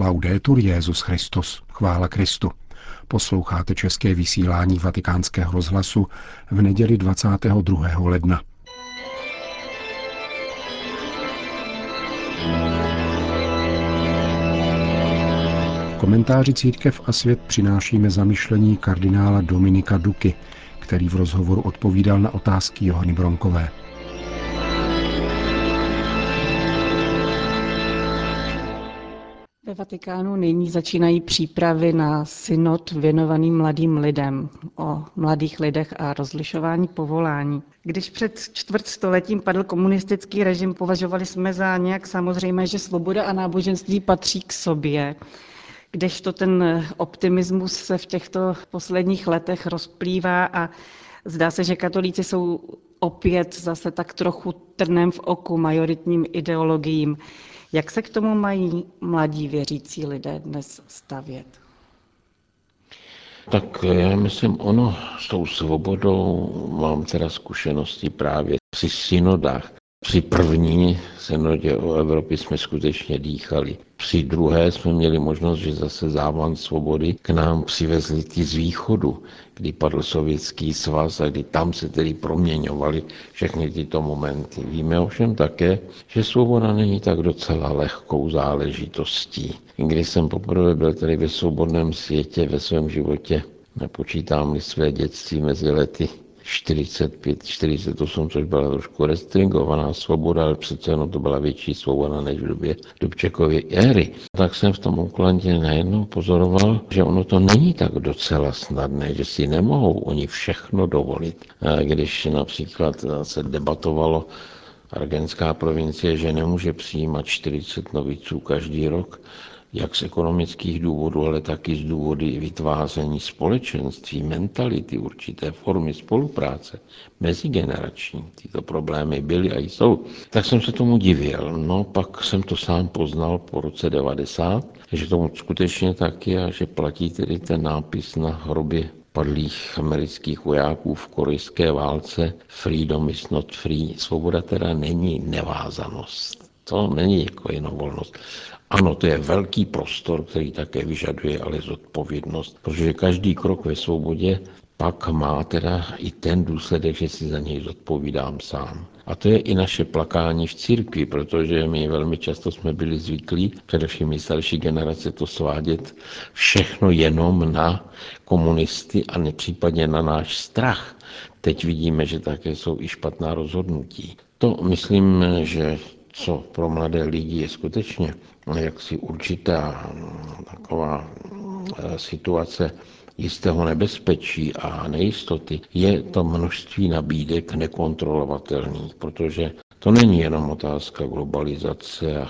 Laudetur Jezus Christus, chvála Kristu. Posloucháte české vysílání Vatikánského rozhlasu v neděli 22. ledna. Komentáři Církev a svět přinášíme zamyšlení kardinála Dominika Duky, který v rozhovoru odpovídal na otázky Johany Bronkové. Ve Vatikánu nyní začínají přípravy na synod věnovaný mladým lidem, o mladých lidech a rozlišování povolání. Když před čtvrtstoletím padl komunistický režim, považovali jsme za nějak samozřejmé, že svoboda a náboženství patří k sobě, kdežto ten optimismus se v těchto posledních letech rozplývá a zdá se, že katolíci jsou opět zase tak trochu trnem v oku majoritním ideologiím. Jak se k tomu mají mladí věřící lidé dnes stavět? Tak já myslím, ono s tou svobodou mám teda zkušenosti právě při synodách. Při první synodě o Evropě jsme skutečně dýchali. Při druhé jsme měli možnost, že zase závan svobody k nám přivezli ty z východu, kdy padl sovětský svaz a kdy tam se tedy proměňovaly všechny tyto momenty. Víme ovšem také, že svoboda není tak docela lehkou záležitostí. Když jsem poprvé byl tedy ve svobodném světě ve svém životě, nepočítám-li své dětství mezi lety 45, 48, což byla trošku restringovaná svoboda, ale přece jenom to byla větší svoboda než v době Dubčekovy éry. Tak jsem v tom Uklandě najednou pozoroval, že ono to není tak docela snadné, že si nemohou oni všechno dovolit. Když například se debatovalo Argenská provincie, že nemůže přijímat 40 noviců každý rok, jak z ekonomických důvodů, ale taky z důvody vytváření společenství, mentality, určité formy spolupráce, mezigenerační. Tyto problémy byly a jsou. Tak jsem se tomu divil. No, pak jsem to sám poznal po roce 90, že tomu skutečně tak je a že platí tedy ten nápis na hrobě padlých amerických vojáků v korejské válce Freedom is not free. Svoboda teda není nevázanost. To není jako jenom volnost. Ano, to je velký prostor, který také vyžaduje ale zodpovědnost, protože každý krok ve svobodě pak má teda i ten důsledek, že si za něj zodpovídám sám. A to je i naše plakání v církvi, protože my velmi často jsme byli zvyklí, především i starší generace, to svádět všechno jenom na komunisty a nepřípadně na náš strach. Teď vidíme, že také jsou i špatná rozhodnutí. To myslím, že co pro mladé lidi je skutečně jaksi určitá taková eh, situace jistého nebezpečí a nejistoty, je to množství nabídek nekontrolovatelných, protože to není jenom otázka globalizace a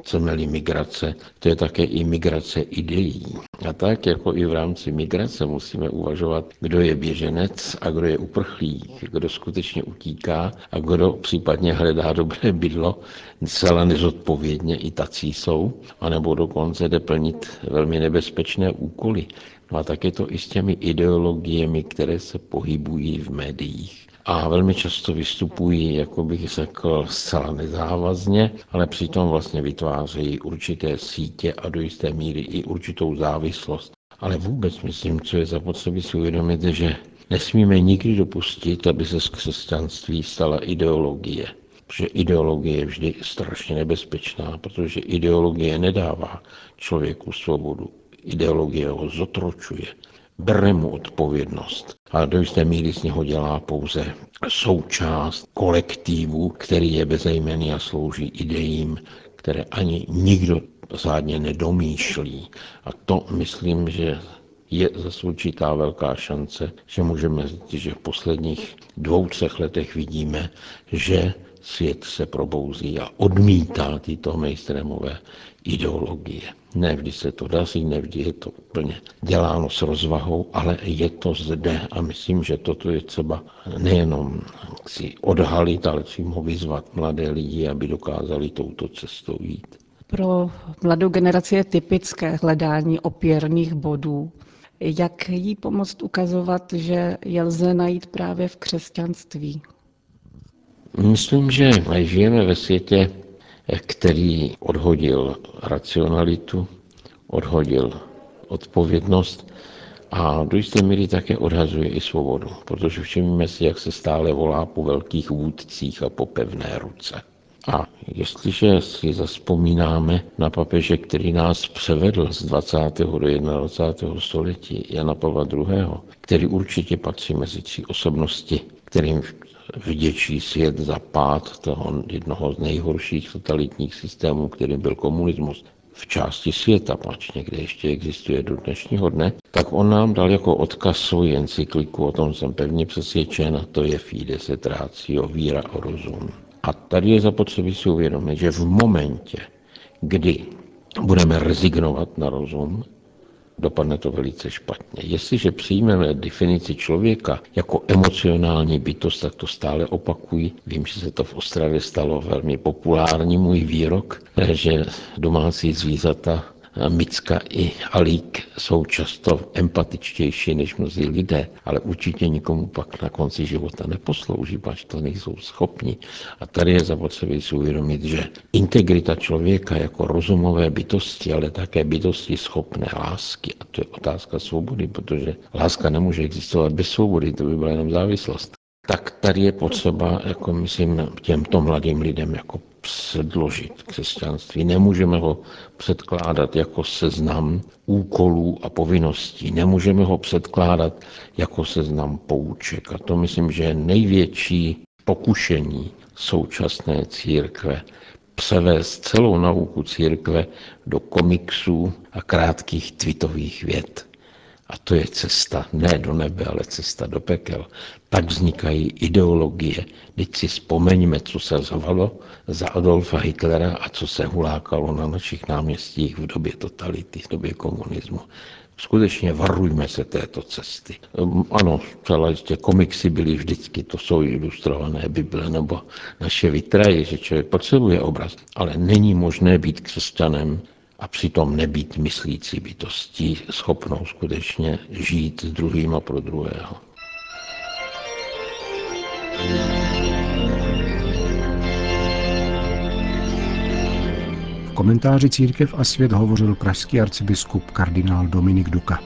chceme-li migrace, to je také i migrace ideí. A tak jako i v rámci migrace musíme uvažovat, kdo je běženec a kdo je uprchlík, kdo skutečně utíká a kdo případně hledá dobré bydlo, celé nezodpovědně i tací jsou, anebo dokonce jde plnit velmi nebezpečné úkoly. No a tak je to i s těmi ideologiemi, které se pohybují v médiích a velmi často vystupují, jako bych řekl, zcela nezávazně, ale přitom vlastně vytvářejí určité sítě a do jisté míry i určitou závislost. Ale vůbec myslím, co je zapotřebí si uvědomit, že nesmíme nikdy dopustit, aby se z křesťanství stala ideologie. Protože ideologie je vždy strašně nebezpečná, protože ideologie nedává člověku svobodu. Ideologie ho zotročuje bere mu odpovědnost. Ale do jisté míry z něho dělá pouze součást kolektivu, který je bezejmený a slouží idejím, které ani nikdo řádně nedomýšlí. A to myslím, že je zase určitá velká šance, že můžeme říct, že v posledních dvou, třech letech vidíme, že svět se probouzí a odmítá tyto mainstreamové ideologie. Nevždy se to daří, nevždy je to úplně děláno s rozvahou, ale je to zde a myslím, že toto je třeba nejenom si odhalit, ale přímo vyzvat mladé lidi, aby dokázali touto cestou jít. Pro mladou generaci je typické hledání opěrných bodů. Jak jí pomoct ukazovat, že je lze najít právě v křesťanství? Myslím, že žijeme ve světě, který odhodil racionalitu, odhodil odpovědnost a do jisté míry také odhazuje i svobodu, protože všimíme si, jak se stále volá po velkých vůdcích a po pevné ruce. A jestliže si zaspomínáme na papeže, který nás převedl z 20. do 21. století, Jana Pavla II., který určitě patří mezi tři osobnosti, kterým vděčí svět za pád toho jednoho z nejhorších totalitních systémů, kterým byl komunismus, v části světa, pač někde ještě existuje do dnešního dne, tak on nám dal jako odkaz svoji encykliku, o tom jsem pevně přesvědčen, a to je Fides et Ratio, víra o rozum. A tady je zapotřebí si uvědomit, že v momentě, kdy budeme rezignovat na rozum, dopadne to velice špatně. Jestliže přijmeme definici člověka jako emocionální bytost, tak to stále opakují. Vím, že se to v Ostravě stalo velmi populární můj výrok, že domácí zvířata Micka i Alík jsou často empatičtější než mnozí lidé, ale určitě nikomu pak na konci života neposlouží, pač to nejsou schopni. A tady je zapotřebí si uvědomit, že integrita člověka jako rozumové bytosti, ale také bytosti schopné lásky, a to je otázka svobody, protože láska nemůže existovat bez svobody, to by byla jenom závislost tak tady je potřeba, jako myslím, těmto mladým lidem jako předložit křesťanství. Nemůžeme ho předkládat jako seznam úkolů a povinností. Nemůžeme ho předkládat jako seznam pouček. A to myslím, že je největší pokušení současné církve převést celou nauku církve do komiksů a krátkých tweetových vět. A to je cesta ne do nebe, ale cesta do pekel. Tak vznikají ideologie. Teď si vzpomeňme, co se zvalo za Adolfa Hitlera a co se hulákalo na našich náměstích v době totality, v době komunismu. Skutečně varujme se této cesty. Ehm, ano, celé jistě komiksy byly vždycky, to jsou ilustrované Bible nebo naše vitraje, že člověk potřebuje obraz, ale není možné být křesťanem a přitom nebýt myslící bytostí, schopnou skutečně žít s druhým a pro druhého. V komentáři Církev a svět hovořil pražský arcibiskup kardinál Dominik Duka.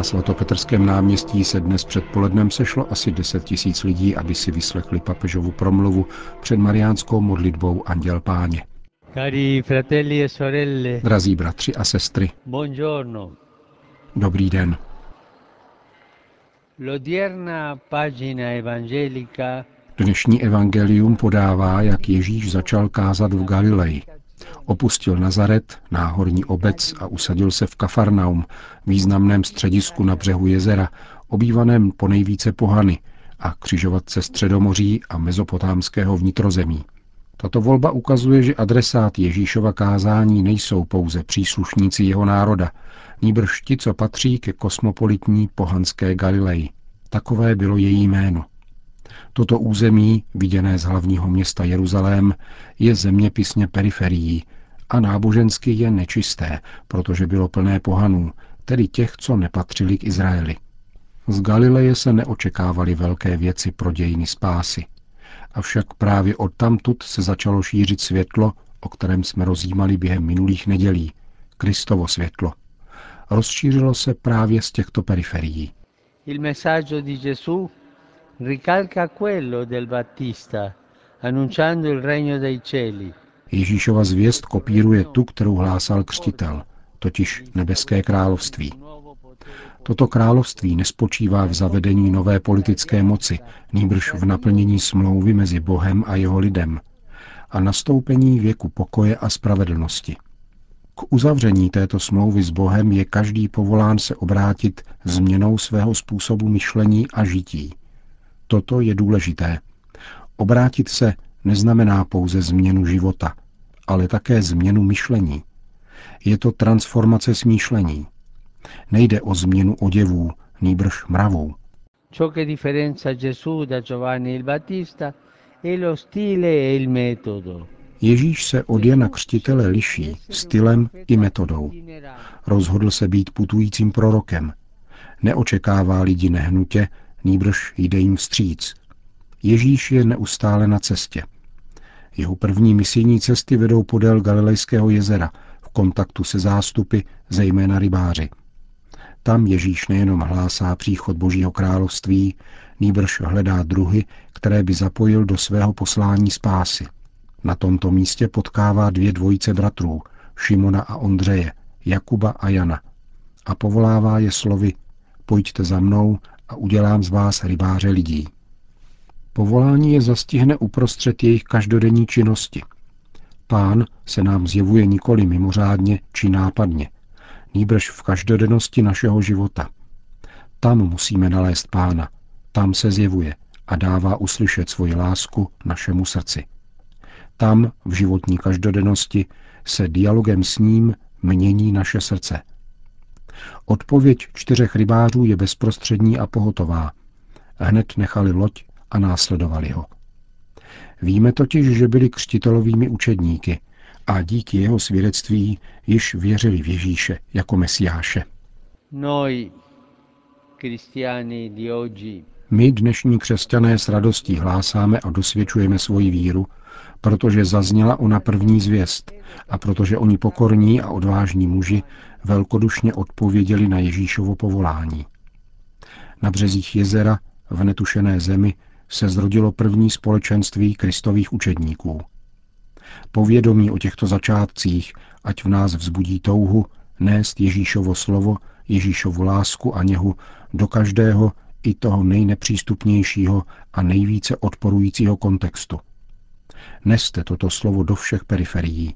Na svatopetrském náměstí se dnes předpolednem sešlo asi 10 tisíc lidí, aby si vyslechli papežovu promluvu před mariánskou modlitbou Anděl Páně. Cari fratelli e sorelle, Drazí bratři a sestry, buongiorno. dobrý den. L'odierna pagina evangelica Dnešní evangelium podává, jak Ježíš začal kázat v Galileji. Opustil Nazaret, náhorní obec a usadil se v Kafarnaum, významném středisku na břehu jezera, obývaném po nejvíce pohany a křižovatce Středomoří a mezopotámského vnitrozemí. Tato volba ukazuje, že adresát Ježíšova kázání nejsou pouze příslušníci jeho národa, nýbrž ti, co patří ke kosmopolitní pohanské Galileji. Takové bylo její jméno. Toto území, viděné z hlavního města Jeruzalém, je zeměpisně periferií a nábožensky je nečisté, protože bylo plné pohanů, tedy těch, co nepatřili k Izraeli. Z Galileje se neočekávaly velké věci pro dějiny spásy. Avšak právě odtamtud se začalo šířit světlo, o kterém jsme rozjímali během minulých nedělí, Kristovo světlo. Rozšířilo se právě z těchto periferií. il messaggio di Gesù ricalca quello del Battista, annunciando il regno dei cieli. Ježíšova zvěst kopíruje tu, kterou hlásal křtitel, totiž nebeské království. Toto království nespočívá v zavedení nové politické moci, nýbrž v naplnění smlouvy mezi Bohem a jeho lidem a nastoupení věku pokoje a spravedlnosti. K uzavření této smlouvy s Bohem je každý povolán se obrátit změnou svého způsobu myšlení a žití. Toto je důležité. Obrátit se neznamená pouze změnu života, ale také změnu myšlení. Je to transformace smýšlení. Nejde o změnu oděvů, nýbrž mravů. Ciò che differenzia Gesù da Giovanni il Battista è lo stile e il metodo. Ježíš se od Jana Křtitele liší stylem i metodou. Rozhodl se být putujícím prorokem. Neočekává lidi nehnutě, nýbrž jde jim vstříc. Ježíš je neustále na cestě. Jeho první misijní cesty vedou podél Galilejského jezera v kontaktu se zástupy, zejména rybáři. Tam Ježíš nejenom hlásá příchod Božího království, nýbrž hledá druhy, které by zapojil do svého poslání spásy. Na tomto místě potkává dvě dvojice bratrů, Šimona a Ondřeje, Jakuba a Jana, a povolává je slovy Pojďte za mnou a udělám z vás rybáře lidí. Povolání je zastihne uprostřed jejich každodenní činnosti. Pán se nám zjevuje nikoli mimořádně či nápadně, nýbrž v každodennosti našeho života. Tam musíme nalézt pána, tam se zjevuje a dává uslyšet svoji lásku našemu srdci. Tam, v životní každodennosti, se dialogem s ním mění naše srdce. Odpověď čtyřech rybářů je bezprostřední a pohotová. Hned nechali loď a následovali ho. Víme totiž, že byli křtitelovými učedníky a díky jeho svědectví již věřili v Ježíše jako Mesiáše. Noi, cristiani di oggi, My, dnešní křesťané, s radostí hlásáme a dosvědčujeme svoji víru, protože zazněla ona první zvěst a protože oni pokorní a odvážní muži velkodušně odpověděli na Ježíšovo povolání. Na březích jezera, v netušené zemi, se zrodilo první společenství kristových učedníků. Povědomí o těchto začátcích, ať v nás vzbudí touhu, nést Ježíšovo slovo, Ježíšovu lásku a něhu do každého i toho nejnepřístupnějšího a nejvíce odporujícího kontextu. Neste toto slovo do všech periferií.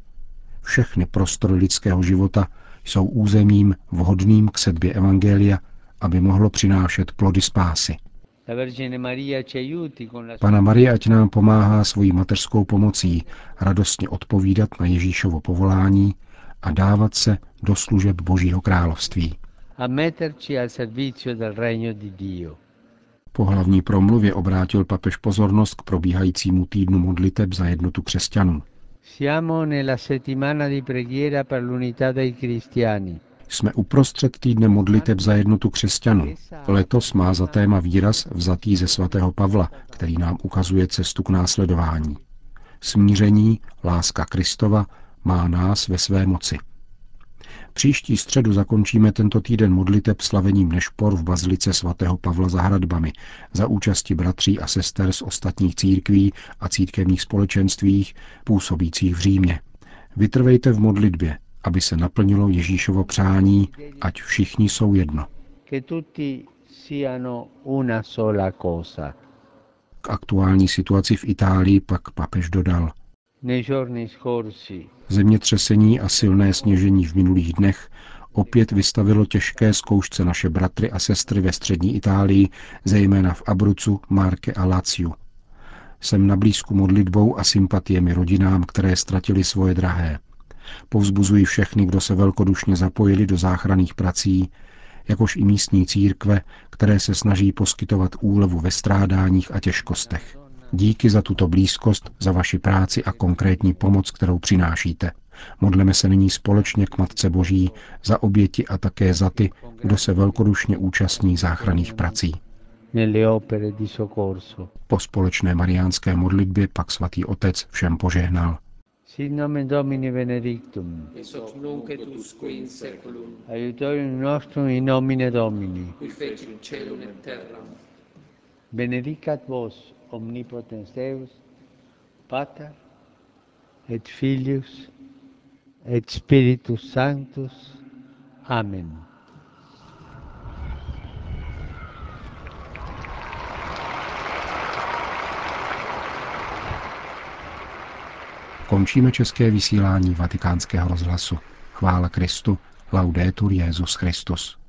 Všechny prostory lidského života jsou územím vhodným k sedbě Evangelia, aby mohlo přinášet plody spásy. Pana Marie ať nám pomáhá svojí mateřskou pomocí radostně odpovídat na Ježíšovo povolání a dávat se do služeb Božího království. Po hlavní promluvě obrátil papež pozornost k probíhajícímu týdnu modliteb za jednotu křesťanů. Jsme uprostřed týdne modliteb za jednotu křesťanů. Letos má za téma výraz vzatý ze svatého Pavla, který nám ukazuje cestu k následování. Smíření, láska Kristova má nás ve své moci. Příští středu zakončíme tento týden modliteb slavením Nešpor v bazilice svatého Pavla za hradbami za účasti bratří a sester z ostatních církví a církevních společenstvích působících v Římě. Vytrvejte v modlitbě, aby se naplnilo Ježíšovo přání, ať všichni jsou jedno. K aktuální situaci v Itálii pak papež dodal. Zemětřesení a silné sněžení v minulých dnech opět vystavilo těžké zkoušce naše bratry a sestry ve střední Itálii, zejména v Abrucu, Marke a Laciu. Jsem na blízku modlitbou a sympatiemi rodinám, které ztratili svoje drahé. Povzbuzuji všechny, kdo se velkodušně zapojili do záchranných prací, jakož i místní církve, které se snaží poskytovat úlevu ve strádáních a těžkostech. Díky za tuto blízkost, za vaši práci a konkrétní pomoc, kterou přinášíte. Modleme se nyní společně k Matce Boží za oběti a také za ty, kdo se velkodušně účastní záchranných prací. Po společné mariánské modlitbě pak svatý otec všem požehnal. Sit nomen Domini benedictum. Ex hoc nunc et usque in seculum. Aiutorium nostrum in nomine Domini. Qui et terram. Benedicat vos omnipotens Deus, Pater et Filius et Spiritus Sanctus. Amen. Končíme české vysílání vatikánského rozhlasu. Chvála Kristu, laudetur Jezus Christus.